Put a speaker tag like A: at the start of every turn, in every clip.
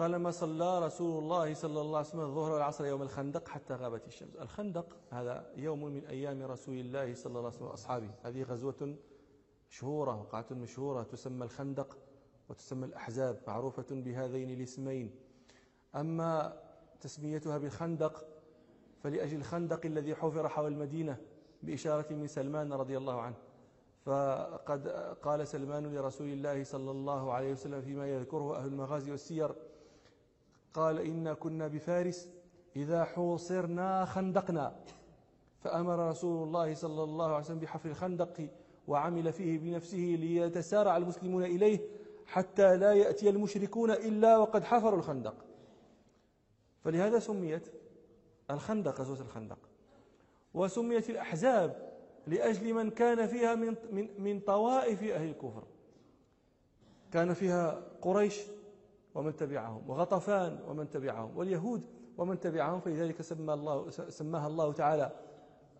A: قال ما صلى رسول الله صلى الله عليه وسلم الظهر والعصر يوم الخندق حتى غابت الشمس. الخندق هذا يوم من أيام رسول الله صلى الله عليه وسلم وأصحابه. هذه غزوة مشهورة وقعة مشهورة تسمى الخندق وتسمى الأحزاب معروفة بهذين الاسمين. أما تسميتها بالخندق فلأجل الخندق الذي حفر حول المدينة بإشارة من سلمان رضي الله عنه. فقد قال سلمان لرسول الله صلى الله عليه وسلم فيما يذكره أهل المغازي والسير قال إنا كنا بفارس إذا حوصرنا خندقنا. فأمر رسول الله صلى الله عليه وسلم بحفر الخندق وعمل فيه بنفسه ليتسارع المسلمون إليه حتى لا يأتي المشركون إلا وقد حفروا الخندق. فلهذا سميت الخندق غزوة الخندق. وسميت الأحزاب لأجل من كان فيها من, من, من طوائف أهل الكفر. كان فيها قريش ومن تبعهم وغطفان ومن تبعهم واليهود ومن تبعهم فلذلك سمى الله سماها الله تعالى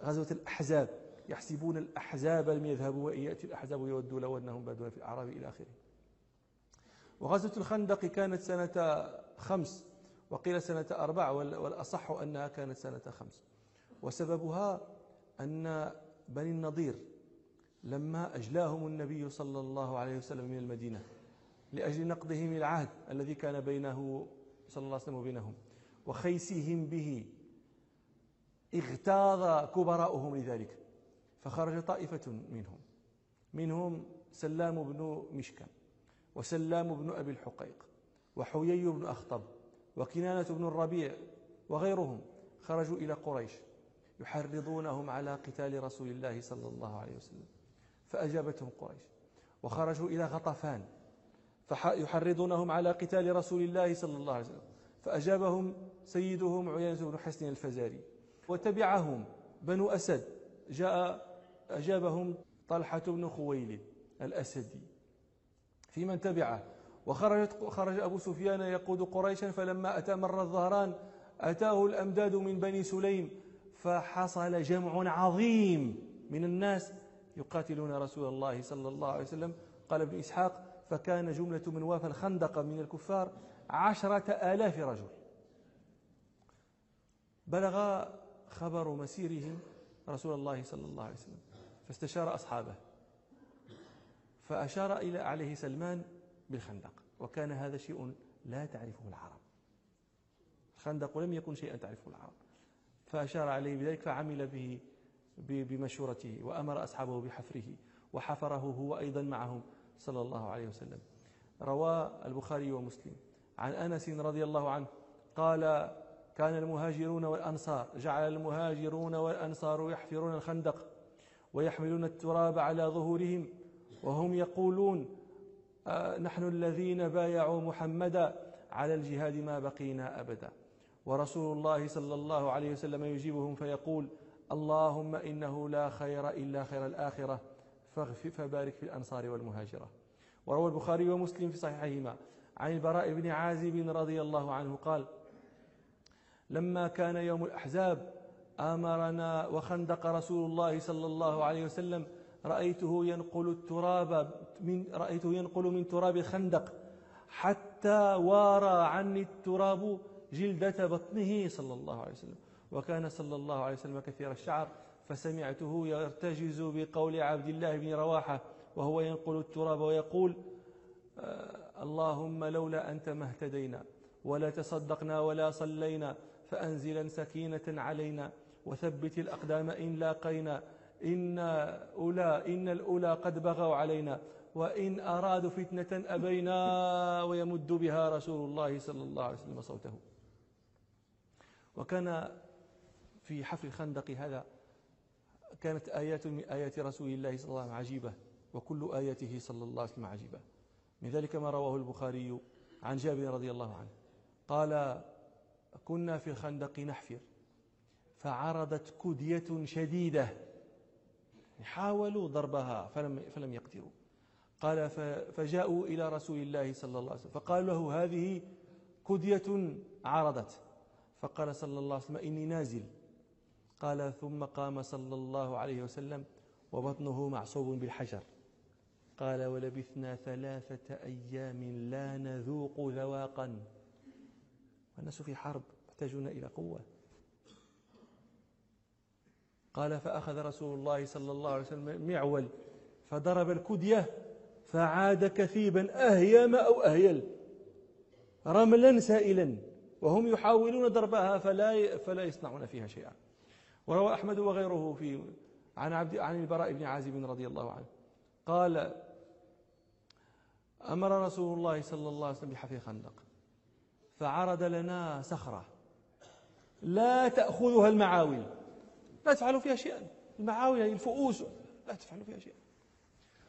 A: غزوة الأحزاب. يحسبون الأحزاب لم يذهبوا وإن يأتي الأحزاب يودوا لو أنهم بادون في الأعراب إلى آخره. وغزوة الخندق كانت سنة خمس وقيل سنة أربع والأصح أنها كانت سنة خمس. وسببها أن بني النضير لما أجلاهم النبي صلى الله عليه وسلم من المدينة. لأجل نقضهم العهد الذي كان بينه صلى الله عليه وسلم وبينهم وخيسهم به. اغتاظ كبراؤهم لذلك فخرج طائفة منهم منهم سلام بن مشكم وسلام بن أبي الحقيق وحيي بن أخطب وكنانة بن الربيع وغيرهم خرجوا إلى قريش يحرضونهم على قتال رسول الله صلى الله عليه وسلم فأجابتهم قريش وخرجوا إلى غطفان فيحرضونهم على قتال رسول الله صلى الله عليه وسلم. فأجابهم سيدهم عيينة بن حسن الفزاري وتبعهم بنو أسد. جاء أجابهم طلحة بن خويلد الأسدي. في من تبعه. وخرجت خرج أبو سفيان يقود قريشا فلما أتى مر الظهران أتاه الأمداد من بني سليم فحصل جمع عظيم من الناس يقاتلون رسول الله صلى الله عليه وسلم. قال ابن إسحاق فكان جملة من وافى الخندق من الكفار عشرة آلاف رجل. بلغ خبر مسيرهم رسول الله صلى الله عليه وسلم فاستشار أصحابه فأشار إلى عليه سلمان بالخندق وكان هذا شيء لا تعرفه العرب. الخندق لم يكن شيئا تعرفه العرب. فأشار عليه بذلك فعمل به بمشورته وأمر أصحابه بحفره وحفره هو أيضا معهم صلى الله عليه وسلم. روى البخاري ومسلم. عن أنس رضي الله عنه قال كان المهاجرون والأنصار جعل المهاجرون والأنصار يحفرون الخندق ويحملون التراب على ظهورهم وهم يقولون آه، نحن الذين بايعوا محمدا على الجهاد ما بقينا أبدا ورسول الله صلى الله عليه وسلم يجيبهم فيقول اللهم إنه لا خير إلا خير الآخرة فبارك في الأنصار والمهاجرة. وروى البخاري ومسلم في صحيحهما. عن البراء بن عازب رضي الله عنه قال لما كان يوم الأحزاب آمرنا وخندق رسول الله صلى الله عليه وسلم رأيته ينقل التراب من رأيته ينقل من تراب الخندق حتى وارى عني التراب جلدة بطنه صلى الله عليه وسلم. وكان صلى الله عليه وسلم كثير الشعر فسمعته يرتجز بقول عبد الله بن رواحة وهو ينقل التراب ويقول آه، اللهم لولا أنت ما اهتدينا ولا تصدقنا ولا صلينا فأنزلا سكينة علينا وثبت الأقدام إن لاقينا إن أولى إن الأولى قد بغوا علينا وإن أرادوا فتنة أبينا ويمد بها رسول الله صلى الله عليه وسلم صوته. وكان في حفر الخندق هذا كانت آيات من آيات رسول الله صلى الله عليه وسلم عجيبة وكل آياته صلى الله عليه وسلم عجيبة. من ذلك ما رواه البخاري عن جابر رضي الله عنه. قال كنا في الخندق نحفر فعرضت كدية شديدة حاولوا ضربها فلم, فلم يقدروا. قال فجاءوا إلى رسول الله صلى الله عليه وسلم فقال له هذه كدية عرضت. فقال صلى الله عليه وسلم إني نازل. قال ثم قام صلى الله عليه وسلم وبطنه معصوب بالحجر. قال ولبثنا ثلاثة أيام لا نذوق ذواقا. الناس في حرب يحتاجون إلى قوة. قال فأخذ رسول الله صلى الله عليه وسلم معول فضرب الكدية فعاد كثيبا أهيم أو أهيل رملا سائلا وهم يحاولون ضربها فلا فلا يصنعون فيها شيئا. وروى أحمد وغيره في عن عبد عن البراء بن عازب رضي الله عنه. قال أمر رسول الله صلى الله عليه وسلم بحفر خندق فعرض لنا صخرة لا تأخذها المعاول لا تفعلوا فيها شيئا. المعاول يعني الفؤوس. لا تفعلوا فيها شيئا.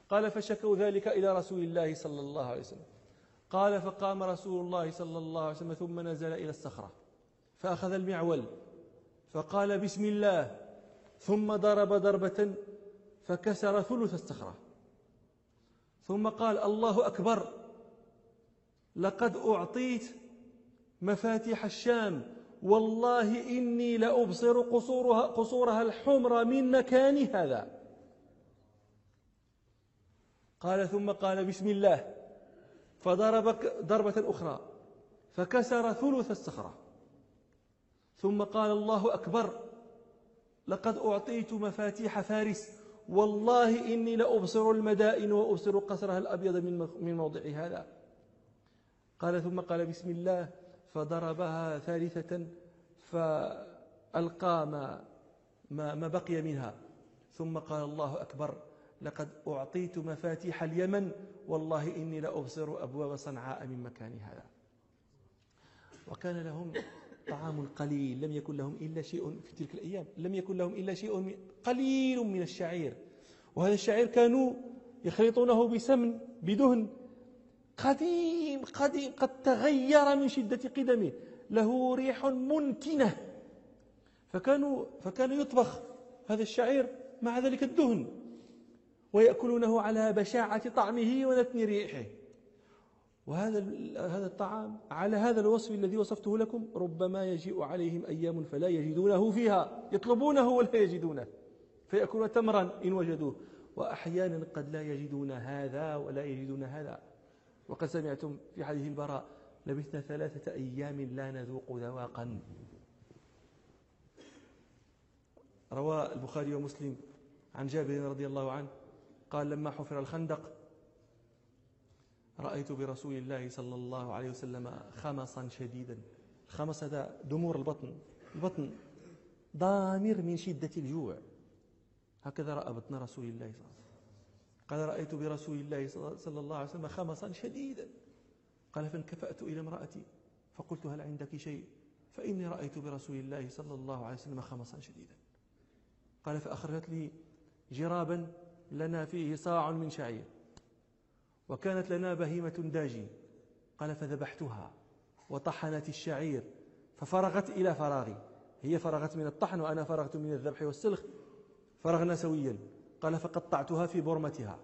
A: قال فشكوا ذلك إلى رسول الله صلى الله عليه وسلم. قال فقام رسول الله صلى الله عليه وسلم ثم نزل إلى الصخرة فأخذ المعول. فقال بسم الله. ثم ضرب ضربة فكسر ثلث الصخرة. ثم قال الله أكبر. لقد أعطيت مفاتيح الشام. والله إني لأبصر قصورها, قصورها الحمر من مكان هذا. قال ثم قال بسم الله. فضرب ضربة أخرى. فكسر ثلث الصخرة. ثم قال الله أكبر لقد أعطيت مفاتيح فارس والله إني لأبصر المدائن وأبصر قصرها الأبيض من موضع هذا. قال ثم قال بسم الله فضربها ثالثة فألقى ما, ما, ما بقي منها. ثم قال الله أكبر لقد أعطيت مفاتيح اليمن والله إني لأبصر أبواب صنعاء من مكان هذا. وكان لهم طعام قليل لم يكن لهم إلا شيء في تلك الأيام لم يكن لهم إلا شيء قليل من الشعير. وهذا الشعير كانوا يخلطونه بسمن بدهن. قديم قديم قد تغير من شدة قدمه. له ريح منتنة فكانوا فكان يطبخ هذا الشعير مع ذلك الدهن. ويأكلونه على بشاعة طعمه ونتن ريحه. وهذا هذا الطعام على هذا الوصف الذي وصفته لكم ربما يجيء عليهم أيام فلا يجدونه فيها يطلبونه ولا يجدونه فيأكلون تمرا إن وجدوه وأحيانا قد لا يجدون هذا ولا يجدون هذا. وقد سمعتم في حديث البراء لبثنا ثلاثة أيام لا نذوق ذواقا. روى البخاري ومسلم عن جابر رضي الله عنه قال لما حفر الخندق رأيت برسول الله صلى الله عليه وسلم خمصا شديدا. الخمص هذا دمور البطن. البطن ضامر من شدة الجوع. هكذا رأى بطن رسول الله صلى الله عليه وسلم. قال رأيت برسول الله صلى الله عليه وسلم خمصا شديدا. قال فانكفأت إلى امرأتي. فقلت هل عندك شيء؟ فإني رأيت برسول الله صلى الله عليه وسلم خمصا شديدا. قال فأخرجت لي جرابا لنا فيه صاع من شعير. وكانت لنا بهيمة داجي. قال فذبحتها وطحنت الشعير ففرغت إلى فراغي. هي فرغت من الطحن وأنا فرغت من الذبح والسلخ. فرغنا سويا. قال فقطعتها في برمتها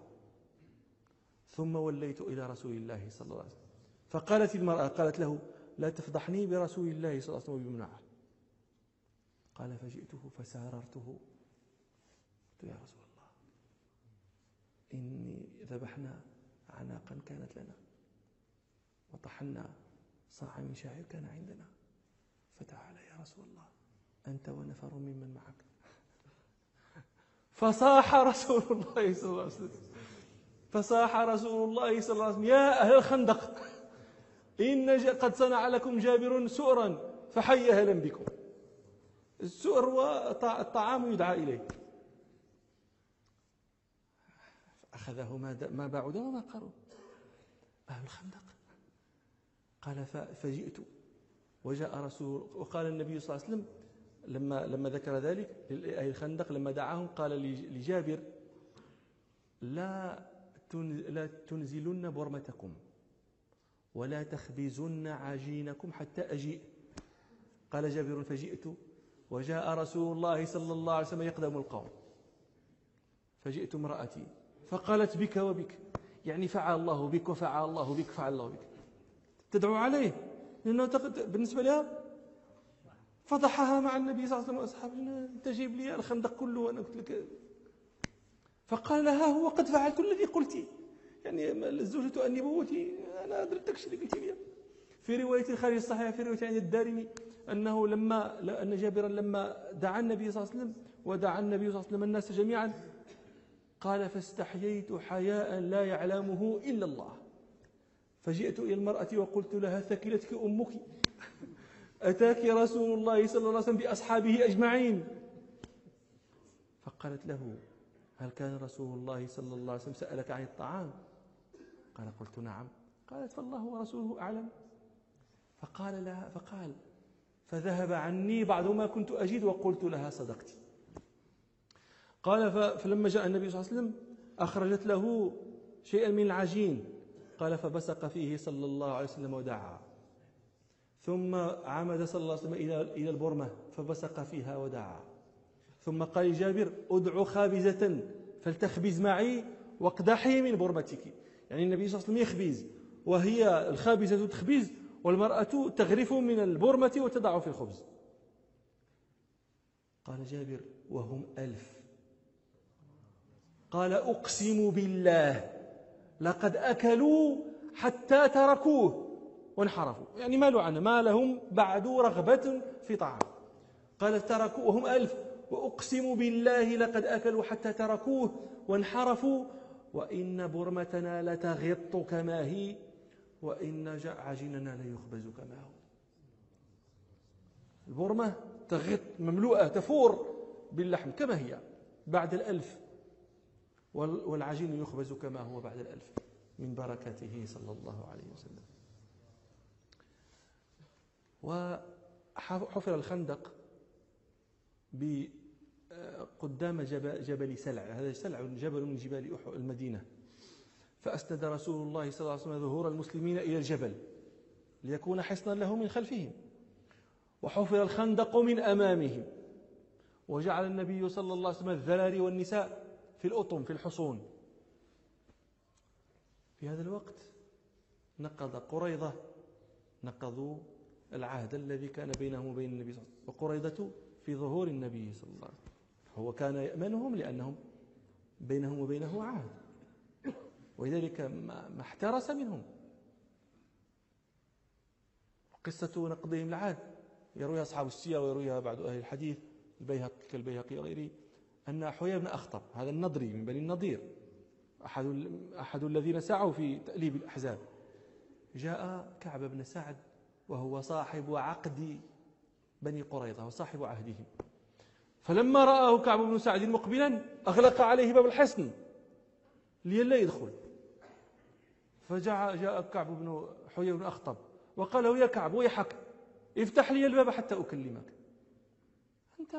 A: ثم وليت إلى رسول الله صلى الله عليه وسلم. فقالت المرأة قالت له لا تفضحني برسول الله صلى الله عليه وسلم بمنعه. قال فجئته فساررته. قلت يا رسول الله إني ذبحنا عناقا كانت لنا. وطحنا صاع من شعير كان عندنا. فتعال يا رسول الله. أنت ونفر ممن معك. فصاح رسول الله صلى الله عليه وسلم. فصاح رسول الله صلى الله عليه وسلم. يا أهل الخندق إن قد صنع لكم جابر سؤرا فحي أهلا بكم. السؤر والطعام يدعى إليه. أخذه ما بعد وما قرب أهل الخندق. قال فجئت. وجاء رسول وقال النبي صلى الله عليه وسلم لما لما ذكر ذلك لأهل الخندق لما دعاهم قال لجابر لا لا تنزلن برمتكم ولا تخبزن عجينكم حتى أجيء. قال جابر فجئت. وجاء رسول الله صلى الله عليه وسلم يقدم القوم. فجئت امرأتي. فقالت بك وبك. يعني فعل الله بك وفعل الله بك فعل الله بك. تدعو عليه. لأنه بالنسبة لها فضحها مع النبي صلى الله عليه وسلم وأصحابه. أنت جيب لي الخندق كله وأنا قلت لك. فقال لها هو قد فعلت الذي قلتي يعني الزوجة النبوة أنا أدركتكش اللي قلت لي. في رواية خارج الصحيح في رواية عند الدارمي أنه لما أن جابرا لما دعا النبي صلى الله عليه وسلم ودعا النبي صلى الله عليه وسلم الناس جميعا قال فاستحييت حياء لا يعلمه إلا الله. فجئت إلى المرأة وقلت لها ثكلتك أمك. أتاك رسول الله صلى الله عليه وسلم بأصحابه أجمعين. فقالت له هل كان رسول الله صلى الله عليه وسلم سألك عن الطعام؟ قال قلت نعم. قالت فالله ورسوله أعلم. فقال لها فقال فذهب عني بعض ما كنت أجد وقلت لها صدقتي قال فلما جاء النبي صلى الله عليه وسلم أخرجت له شيئا من العجين. قال فبسق فيه صلى الله عليه وسلم ودعا. ثم عمد صلى الله عليه وسلم إلى إلى البرمة فبسق فيها ودعا. ثم قال جابر ادع خابزة فلتخبز معي واقدحي من برمتك. يعني النبي صلى الله عليه وسلم يخبز وهي الخابزة تخبز والمرأة تغرف من البرمة وتضع في الخبز. قال جابر وهم ألف. قال أقسم بالله لقد أكلوا حتى تركوه وانحرفوا. يعني مالوا عنه ما لهم بعد رغبة في طعام. قال تركوا وهم ألف. وأقسم بالله لقد أكلوا حتى تركوه وانحرفوا. وإن برمتنا لتغط كما هي. وإن عجيننا ليخبز كما هو. البرمة تغط مملوءة تفور باللحم كما هي. بعد الألف والعجين يخبز كما هو بعد الألف من بركاته صلى الله عليه وسلم. وحفر الخندق قدام جبل سلع. هذا سلع جبل من جبال المدينة. فأسند رسول الله صلى الله عليه وسلم ظهور المسلمين إلى الجبل ليكون حصنا له من خلفهم. وحفر الخندق من أمامهم. وجعل النبي صلى الله عليه وسلم الذراري والنساء في الأطم في الحصون. في هذا الوقت نقض قريضة نقضوا العهد الذي كان بينهم وبين النبي صلى الله عليه وسلم. وقريضة في ظهور النبي صلى الله عليه وسلم. هو كان يأمنهم لأنهم بينهم وبينه عهد. ولذلك ما احترس منهم. قصة نقضهم العهد يرويها أصحاب السيرة ويرويها بعض أهل الحديث البيهقي كالبيهقي وغيره. أن حيي بن أخطب هذا النضري من بني النضير أحد, أحد الذين سعوا في تأليب الأحزاب. جاء كعب بن سعد وهو صاحب عقد بني قريظة وصاحب عهدهم. فلما رآه كعب بن سعد مقبلا أغلق عليه باب الحصن لئلا يدخل. فجاء جاء كعب بن حيي بن أخطب وقال له يا كعب ويحك افتح لي الباب حتى أكلمك. أنت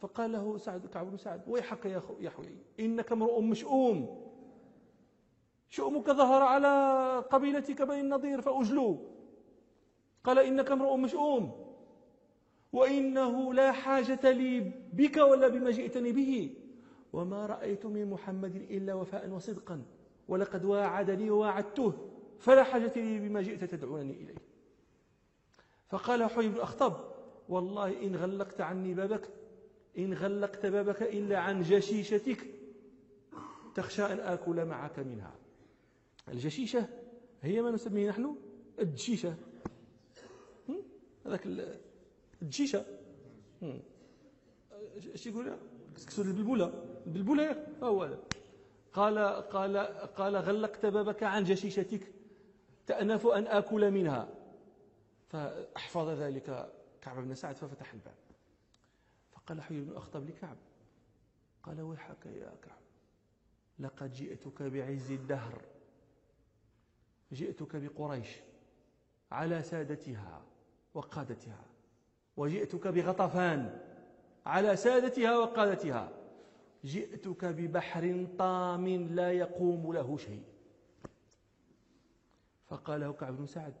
A: فقال له سعد كعب بن سعد ويحك يا يا حيي إنك امرؤ مشؤوم. شؤمك ظهر على قبيلتك بني النضير فأجلوا قال إنك امرؤ مشؤوم. وإنه لا حاجة لي بك ولا بما جئتني به. وما رأيت من محمد إلا وفاء وصدقا. ولقد واعدني وواعدته فلا حاجة لي بما جئت تدعونني إليه. فقال حي بن أخطب والله إن غلقت عني بابك إن غلقت بابك إلا عن جشيشتك تخشى أن آكل معك منها. الجشيشة هي ما نسميه نحن؟ الدشيشة هذاك الدشيشة إيش يقول؟ كسكسو البلبولة البلبولة هو هذا. قال قال قال غلقت بابك عن جشيشتك تأنف أن آكل منها. فأحفظ ذلك كعب بن سعد ففتح الباب. فقال حي بن أخطب لكعب. قال ويحك يا كعب؟ لقد جئتك بعز الدهر. جئتك بقريش على سادتها وقادتها وجئتك بغطفان على سادتها وقادتها. جئتك ببحر طام لا يقوم له شيء. فقال له كعب بن سعد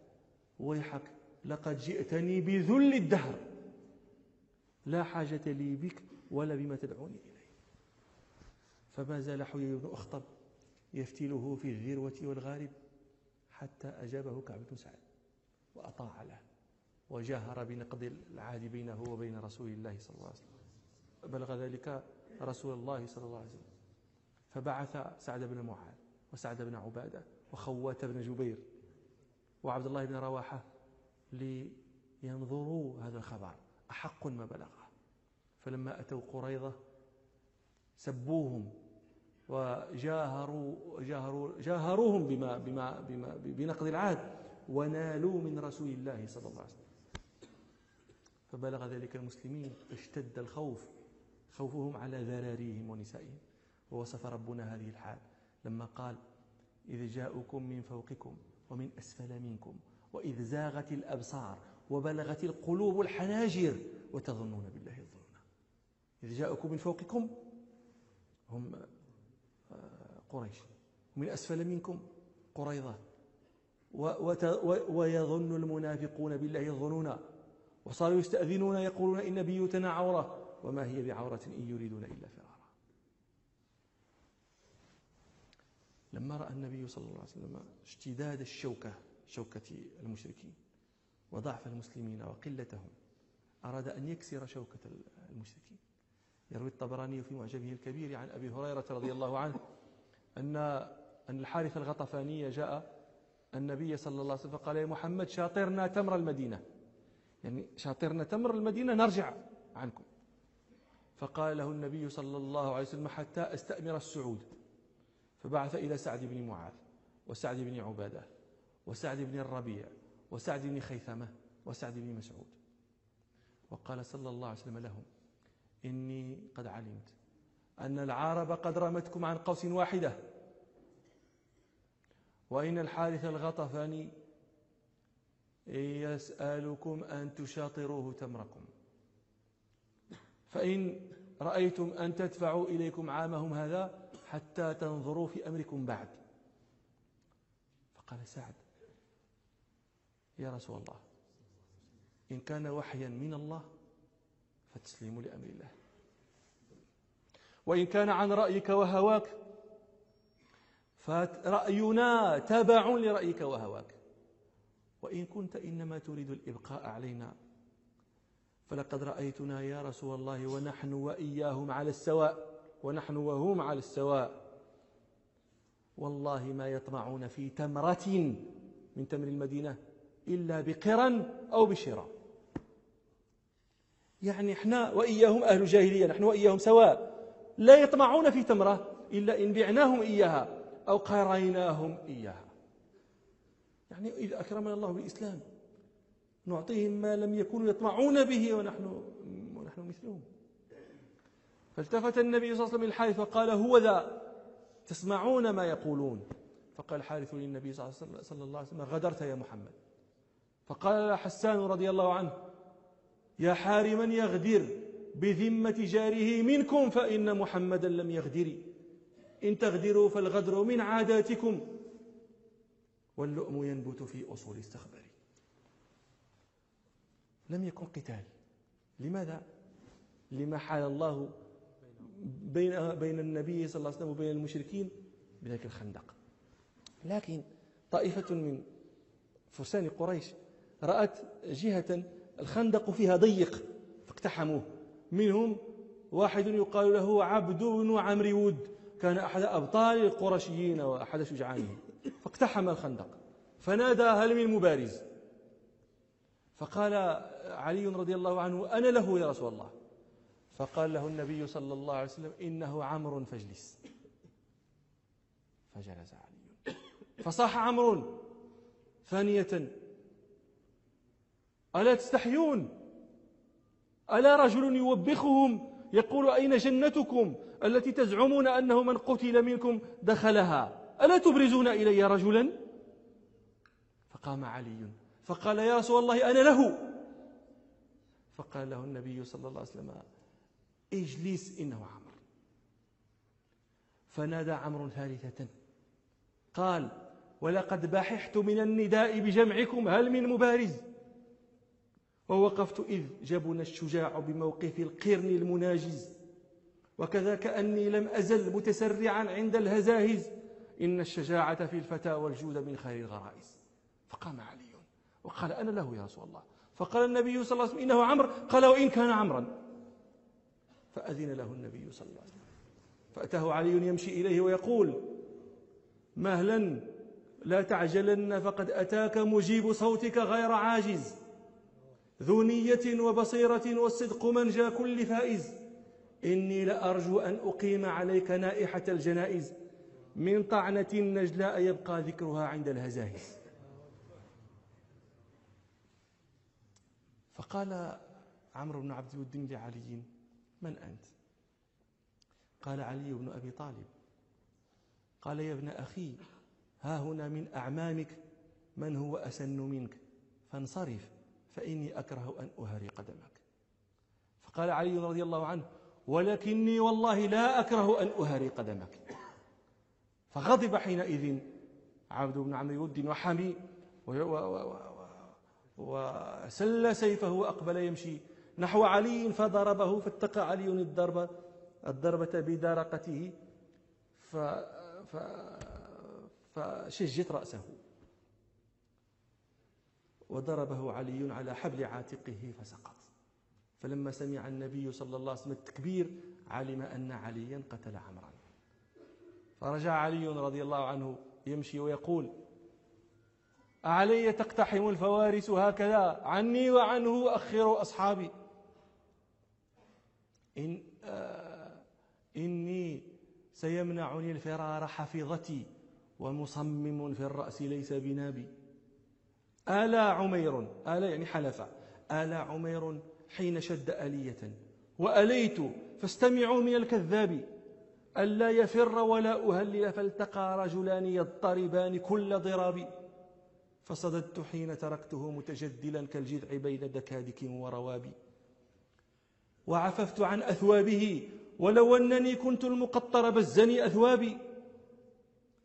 A: ويحك لقد جئتني بذل الدهر. لا حاجة لي بك ولا بما تدعوني إليه. فما زال حيي بن أخطب يفتله في الذروة والغارب حتى أجابه كعب بن سعد وأطاع له وجاهر بنقض العهد بينه وبين رسول الله صلى الله عليه وسلم. بلغ ذلك رسول الله صلى الله عليه وسلم. فبعث سعد بن معاذ وسعد بن عبادة وخوات بن جبير وعبد الله بن رواحة لينظروا هذا الخبر. أحق ما بلغه فلما أتوا قريضة سبوهم وجاهروا جاهروا جاهروهم بما بما بما بنقض العهد ونالوا من رسول الله صلى الله عليه وسلم. فبلغ ذلك المسلمين اشتد الخوف. خوفهم على ذراريهم ونسائهم. ووصف ربنا هذه الحال. لما قال إذ جاءكم من فوقكم ومن أسفل منكم وإذ زاغت الأبصار وبلغت القلوب الحناجر وتظنون بالله إذ جاءكم من فوقكم هم آه، قريش. ومن أسفل منكم قريضة ويظن المنافقون بالله الظنون وصاروا يستأذنون يقولون إن بيوتنا عورة. وما هي بعورة إن يريدون إلا فرارا. لما رأى النبي صلى الله عليه وسلم اشتداد الشوكة شوكة المشركين وضعف المسلمين وقلتهم أراد أن يكسر شوكة المشركين. يروي الطبراني في معجبه الكبير عن أبي هريرة رضي الله عنه أن أن الحارث الغطفاني جاء النبي صلى الله عليه وسلم فقال يا محمد شاطرنا تمر المدينة. يعني شاطرنا تمر المدينة نرجع عنكم. فقال له النبي صلى الله عليه وسلم حتى أستأمر السعود. فبعث إلى سعد بن معاذ وسعد بن عبادة وسعد بن الربيع وسعد بن خيثمة وسعد بن مسعود. وقال صلى الله عليه وسلم لهم إني قد علمت أن العرب قد رمتكم عن قوس واحدة. وإن الحارث الغطفاني يسألكم أن تشاطروه تمركم. فإن رأيتم أن تدفعوا إليكم عامهم هذا حتى تنظروا في أمركم بعد. فقال سعد يا رسول الله إن كان وحيا من الله فتسليم لأمر الله. وإن كان عن رأيك وهواك فرأينا تبع لرأيك وهواك. وإن كنت إنما تريد الإبقاء علينا فلقد رأيتنا يا رسول الله ونحن وإياهم على السواء ونحن وهم على السواء. والله ما يطمعون في تمرة من تمر المدينة إلا بقرا أو بشراء. يعني إحنا وإياهم أهل الجاهلية نحن وإياهم سواء. لا يطمعون في تمرة إلا إن بعناهم إياها أو قريناهم إياها. يعني إذا أكرمنا الله بالإسلام نعطيهم ما لم يكونوا يطمعون به ونحن ونحن مثلهم. فالتفت النبي صلى الله عليه وسلم الحارث وقال هو ذا تسمعون ما يقولون؟ فقال الحارث للنبي صلى الله عليه وسلم غدرت يا محمد. فقال حسان رضي الله عنه يا حارما يغدر بذمة جاره منكم فإن محمدا لم يغدر إن تغدروا فالغدر من عاداتكم. واللؤم ينبت في أصول استخبار. لم يكن قتال. لماذا؟ لما حال الله بين بين النبي صلى الله عليه وسلم وبين المشركين بذلك الخندق. لكن طائفة من فرسان قريش رأت جهة الخندق فيها ضيق فاقتحموه. منهم واحد يقال له عبد بن عمرو ود كان أحد أبطال القرشيين وأحد شجعانهم. فاقتحم الخندق. فنادى هل من مبارز. فقال علي رضي الله عنه أنا له يا رسول الله. فقال له النبي صلى الله عليه وسلم إنه عمرو فاجلس. فجلس علي. فصاح عمرو ثانية ألا تستحيون؟ ألا رجل يوبخهم يقول أين جنتكم التي تزعمون أنه من قتل منكم دخلها؟ ألا تبرزون إلي رجلا؟ فقام علي فقال يا رسول الله أنا له. فقال له النبي صلى الله عليه وسلم اجلس إنه عمر. فنادى عمرو ثالثة قال ولقد بححت من النداء بجمعكم هل من مبارز؟ ووقفت إذ جبن الشجاع بموقف القرن المناجز. وكذا كأني لم أزل متسرعا عند الهزاهز. إن الشجاعة في الفتى والجود من خير الغرائز. فقام علي وقال أنا له يا رسول الله. فقال النبي صلى الله عليه وسلم إنه عمر قال وإن كان عمرا. فأذن له النبي صلى الله عليه وسلم. فأتاه علي يمشي إليه ويقول مهلا لا تعجلن فقد أتاك مجيب صوتك غير عاجز. ذو نية وبصيرة والصدق منجى كل فائز. إني لأرجو أن أقيم عليك نائحة الجنائز. من طعنة نجلاء يبقى ذكرها عند الهزاهز فقال عمرو بن عبد الدين لعلي من أنت؟ قال علي بن أبي طالب. قال يا ابن أخي ها هنا من أعمامك من هو أسن منك؟ فانصرف. فإني أكره أن أهري قدمك فقال علي رضي الله عنه ولكني والله لا أكره أن أهري قدمك فغضب حينئذ عبد بن عمرو الدين وحمي وسل سيفه وأقبل يمشي نحو علي فضربه فاتقى علي الضربة الضربة بدارقته ف ف فشجت رأسه. وضربه علي على حبل عاتقه فسقط. فلما سمع النبي صلى الله عليه وسلم التكبير علم أن عليا قتل عمرا فرجع علي رضي الله عنه يمشي ويقول أعلي تقتحم الفوارس هكذا عني وعنه أخروا أصحابي. إن آه إني سيمنعني الفرار حفظتي ومصمم في الرأس ليس بنابي. آلا عمير آلا يعني حلف آلا عمير حين شد ألية. وأليت فاستمعوا من الكذاب. ألا يفر ولا أهلل فالتقى رجلان يضطربان كل ضراب. فصددت حين تركته متجدلا كالجذع بين دكادك وروابي وعففت عن أثوابه ولو أنني كنت المقطر بزني أثوابي.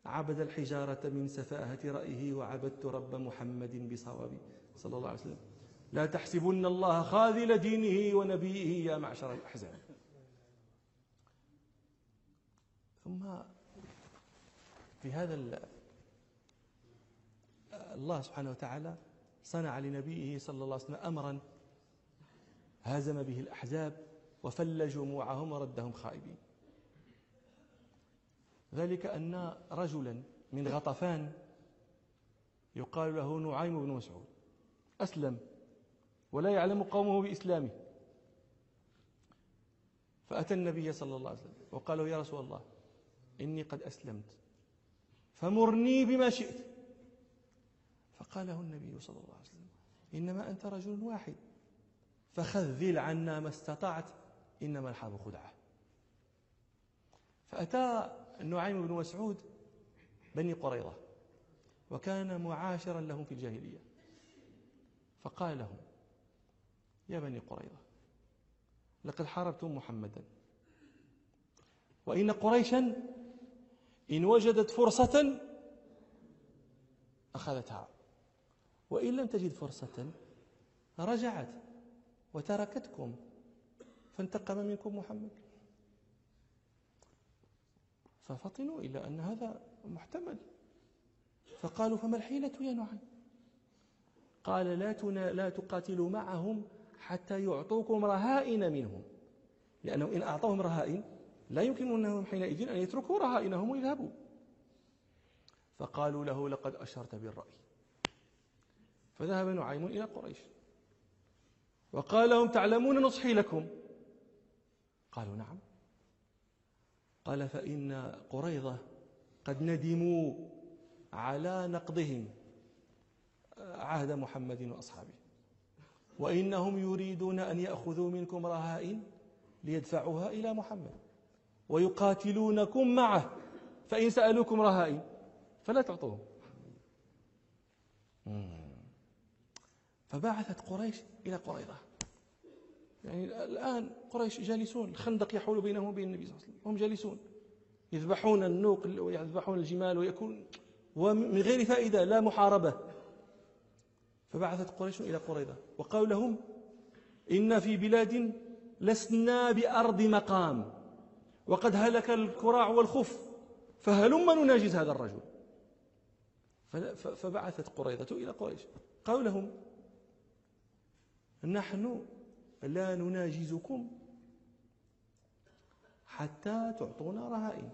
A: عبد الحجارة من سفاهة رأيه وعبدت رب محمد بصواب صلى الله عليه وسلم. لا تحسبن الله خاذل دينه ونبيه يا معشر الأحزاب ثم في هذا الله سبحانه وتعالى صنع لنبيه صلى الله عليه وسلم أمرا. هازم به الأحزاب وفل جموعهم وردهم خائبين. ذلك أن رجلا من غطفان يقال له نعيم بن مسعود أسلم ولا يعلم قومه بإسلامه. فأتى النبي صلى الله عليه وسلم وقال له يا رسول الله إني قد أسلمت فمرني بما شئت. فقال له النبي صلى الله عليه وسلم إنما أنت رجل واحد فخذل عنا ما استطعت إنما الحرب خدعة. فأتى النعيم بن مسعود بني قريظة وكان معاشرا لهم في الجاهلية. فقال لهم يا بني قريظة لقد حاربتم محمدا وإن قريشا إن وجدت فرصة أخذتها وإن لم تجد فرصة رجعت وتركتكم فانتقم منكم محمد. ففطنوا إلى أن هذا محتمل. فقالوا فما الحيلة يا نعيم؟ قال لا, تنا لا تقاتلوا معهم حتى يعطوكم رهائن منهم. لأنهم إن أعطوهم رهائن لا يمكن أنهم حينئذ أن يتركوا رهائنهم ويذهبوا. فقالوا له لقد أشرت بالرأي. فذهب نعيم إلى قريش. وقال لهم تعلمون نصحي لكم؟ قالوا نعم. قال فإن قريظة قد ندموا على نقضهم عهد محمد وأصحابه. وإنهم يريدون أن يأخذوا منكم رهائن ليدفعوها إلى محمد ويقاتلونكم معه فإن سألوكم رهائن فلا تعطوهم. فبعثت قريش إلى قريظة. يعني الآن قريش جالسون الخندق يحول بينهم وبين النبي صلى الله عليه وسلم. هم جالسون. يذبحون النوق ويذبحون الجمال ويكون ومن غير فائدة لا محاربة. فبعثت قريش إلى قريظة وقالوا لهم إن في بلاد لسنا بأرض مقام. وقد هلك الكراع والخف. فهلم نناجز هذا الرجل. فبعثت قريظة إلى قريش. قالوا لهم نحن لا نناجزكم حتى تعطونا رهائن.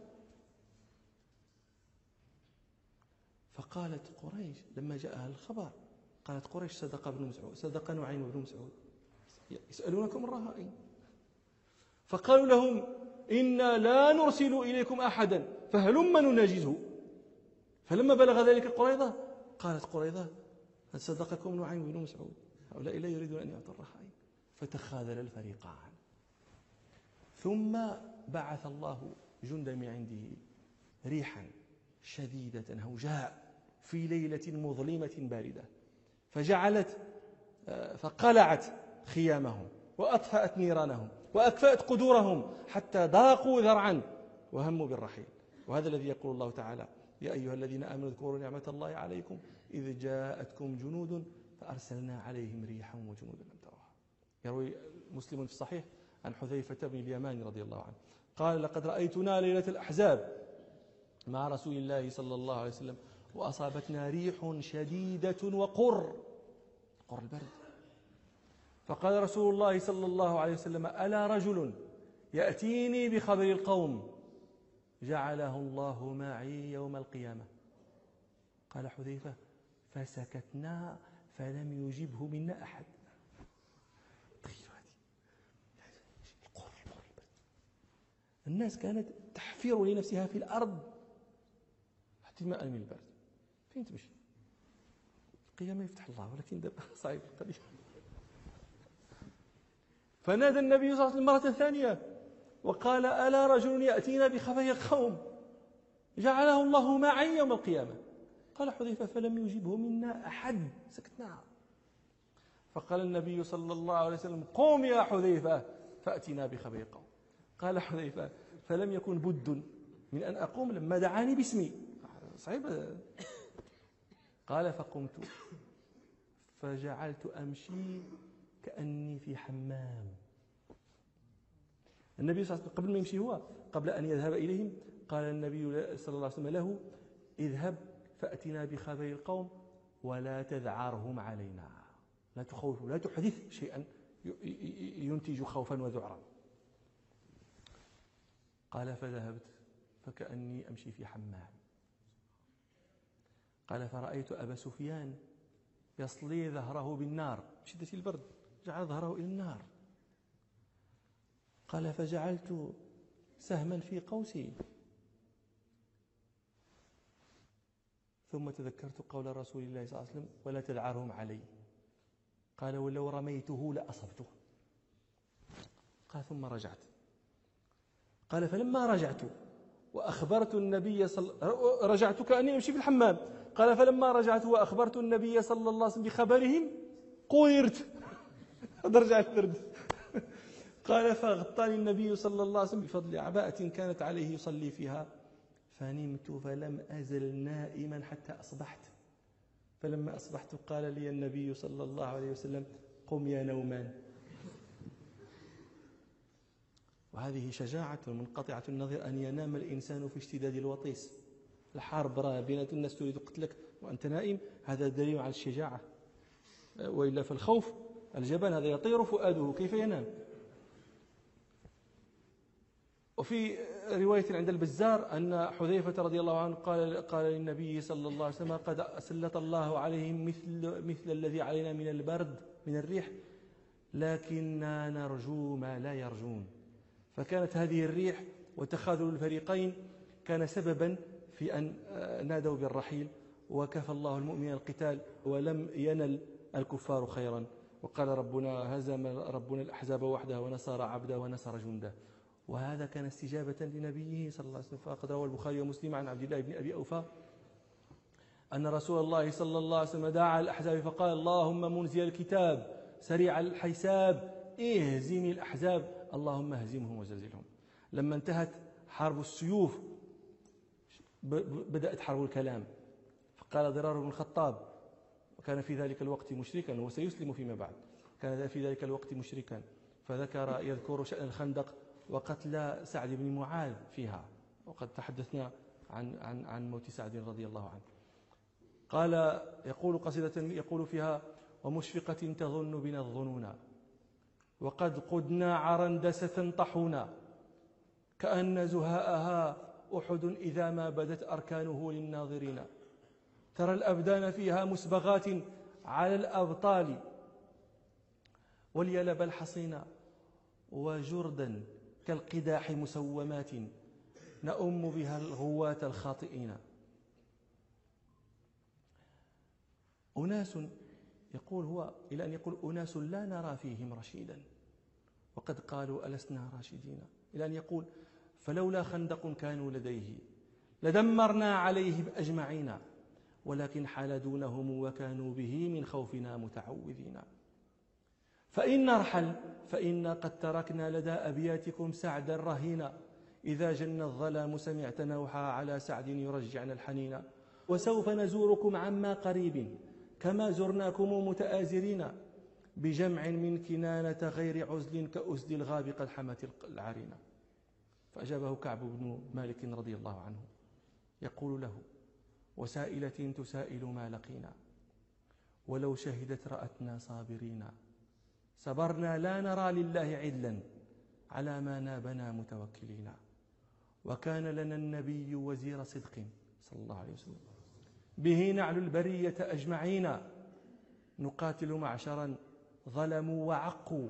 A: فقالت قريش لما جاءها الخبر قالت قريش صدق ابن مسعود صدق نعيم بن مسعود. يسألونكم الرهائن. فقالوا لهم إنا لا نرسل إليكم أحدا فهلم نناجزه. فلما بلغ ذلك قريضة قالت قريضة هل صدقكم نعيم بن مسعود؟ هؤلاء لا يريدون أن يعطوا الرهائن. فتخاذل الفريقان. ثم بعث الله جندا من عنده ريحا شديدة هوجاء في ليلة مظلمة باردة. فجعلت آه، فقلعت خيامهم وأطفأت نيرانهم وأكفأت قدورهم حتى ضاقوا ذرعا وهموا بالرحيل. وهذا الذي يقول الله تعالى يا أيها الذين آمنوا اذكروا نعمة الله عليكم إذ جاءتكم جنود فأرسلنا عليهم ريحا وجنودا لم تروها يروي مسلم في الصحيح عن حذيفة بن اليمان رضي الله عنه. قال لقد رأيتنا ليلة الأحزاب مع رسول الله صلى الله عليه وسلم وأصابتنا ريح شديدة وقر قر البرد. فقال رسول الله صلى الله عليه وسلم ألا رجل يأتيني بخبر القوم جعله الله معي يوم القيامة؟ قال حذيفة فسكتنا فلم يجبه منا أحد. الناس كانت تحفر لنفسها في الأرض. احتماء من البرد. فين تمشي؟ القيامة يفتح الله ولكن دابا صعيب. القضية فنادى النبي صلى الله عليه وسلم مرة ثانية وقال ألا رجل يأتينا بخبر القوم جعله الله معي يوم القيامة؟ قال حذيفة فلم يجبه منا أحد. سكتنا فقال النبي صلى الله عليه وسلم قوم يا حذيفة فأتنا بخبر القوم قال حذيفة فلم يكن بد من أن أقوم لما دعاني باسمي. صعيب قال فقمت. فجعلت أمشي كأني في حمام. النبي صلى الله عليه وسلم قبل ما يمشي هو قبل أن يذهب إليهم قال النبي صلى الله عليه وسلم له اذهب فأتنا بخبر القوم ولا تذعرهم علينا. لا تخوف لا تحدث شيئا ينتج خوفا وذعرا. قال فذهبت فكأني أمشي في حمام. قال فرأيت أبا سفيان يصلي ظهره بالنار. بشدة البرد جعل ظهره إلى النار. قال فجعلت سهما في قوسي. ثم تذكرت قول رسول الله صلى الله عليه وسلم ولا تدعرهم علي قال ولو رميته لأصبته قال ثم رجعت قال فلما رجعت وأخبرت النبي صلى رجعت كأني أمشي في الحمام. قال فلما رجعت وأخبرت النبي صلى الله عليه وسلم بخبرهم قويرت رجع البرد قال فغطاني النبي صلى الله عليه وسلم بفضل عباءة كانت عليه يصلي فيها. فنمت فلم أزل نائما حتى أصبحت. فلما أصبحت قال لي النبي صلى الله عليه وسلم قم يا نومان. وهذه شجاعة منقطعة النظر أن ينام الإنسان في اشتداد الوطيس. الحرب راه بين الناس تريد قتلك وأنت نائم. هذا دليل على الشجاعة. وإلا فالخوف الجبان هذا يطير فؤاده كيف ينام؟ وفي رواية عند البزار أن حذيفة رضي الله عنه قال قال للنبي صلى الله عليه وسلم قد سلط الله عليهم مثل مثل الذي علينا من البرد من الريح. لكننا نرجو ما لا يرجون. فكانت هذه الريح وتخاذل الفريقين كان سببا في أن نادوا بالرحيل وكفى الله المؤمن القتال ولم ينل الكفار خيرا. وقال ربنا هزم ربنا الأحزاب وحده ونصر عبده ونصر جنده. وهذا كان استجابة لنبيه صلى الله عليه وسلم. فقد روى البخاري ومسلم عن عبد الله بن أبي أوفى أن رسول الله صلى الله عليه وسلم دعا الأحزاب فقال اللهم منزل الكتاب سريع الحساب اهزم الأحزاب. اللهم اهزمهم وزلزلهم. لما انتهت حرب السيوف بدأت حرب الكلام. فقال ضرار بن الخطاب وكان في ذلك الوقت مشركا وسيسلم فيما بعد. كان في ذلك الوقت مشركا. فذكر يذكر شأن الخندق وقتل سعد بن معاذ فيها. وقد تحدثنا عن عن عن موت سعد رضي الله عنه. قال يقول قصيدة يقول فيها ومشفقة تظن بنا الظنونا وقد قدنا عرندسة طحونا كأن زهاءها أحد إذا ما بدت أركانه للناظرين. ترى الأبدان فيها مسبغات على الأبطال واليلب الحصين وجردا كالقداح مسومات نؤم بها الغواة الخاطئين. أناس يقول هو إلى أن يقول أناس لا نرى فيهم رشيدا. وقد قالوا ألسنا راشدين. إلى أن يقول فلولا خندق كانوا لديه لدمرنا عليه أجمعين ولكن حال دونهم وكانوا به من خوفنا متعوذين. فإن نرحل فإنا قد تركنا لدى أبياتكم سعدا رهينا إذا جن الظلام سمعت نوحا على سعد يرجعنا الحنين. وسوف نزوركم عما قريب. كما زرناكم متآزرين بجمع من كنانة غير عزل كأسد الغاب قد حمت العرينة. فأجابه كعب بن مالك رضي الله عنه يقول له وسائلة تسائل ما لقينا ولو شهدت رأتنا صابرين. صبرنا لا نرى لله عدلا على ما نابنا متوكلين. وكان لنا النبي وزير صدق صلى الله عليه وسلم. به نعل البرية أجمعين. نقاتل معشرا ظلموا وعقوا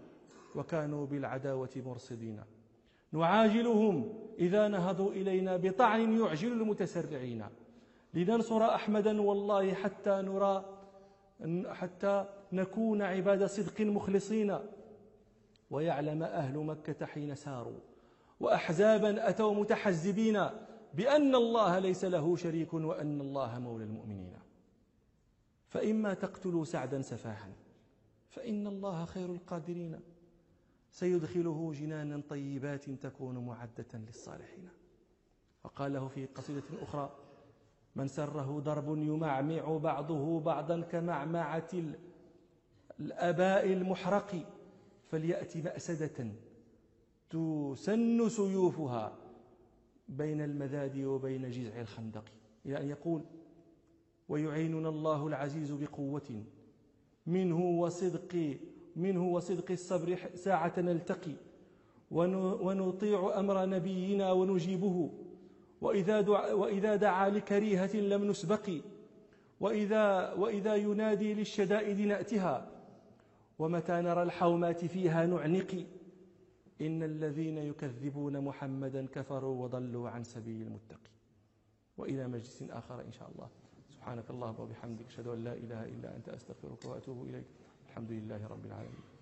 A: وكانوا بالعداوة مرصدين. نعاجلهم إذا نهضوا إلينا بطعن يعجل المتسرعين. لننصر أحمدا والله حتى نرى حتى نكون عباد صدق مخلصين. ويعلم أهل مكة حين ساروا. وأحزابا أتوا متحزبين. بأن الله ليس له شريك وأن الله مولى المؤمنين. فإما تقتلوا سعدا سفاحا فإن الله خير القادرين. سيدخله جنانا طيبات تكون معدة للصالحين. وقال له في قصيدة أخرى من سره ضرب يمعمع بعضه بعضا كمعمعة الأباء المحرق فليأت مأسدة تسن سيوفها بين المذاد وبين جذع الخندق. إلى أن يقول ويعيننا الله العزيز بقوة منه وصدق منه وصدق الصبر ساعة نلتقي ونطيع أمر نبينا ونجيبه. وإذا دعا, وإذا دعا لكريهة لم نسبق. وإذا, وإذا ينادي للشدائد نأتها. ومتى نرى الحومات فيها نعنق. إن الذين يكذبون محمدا كفروا وضلوا عن سبيل المتقي وإلى مجلس آخر إن شاء الله. سبحانك اللهم وبحمدك أشهد أن لا إله إلا أنت أستغفرك وأتوب إليك. الحمد لله رب العالمين.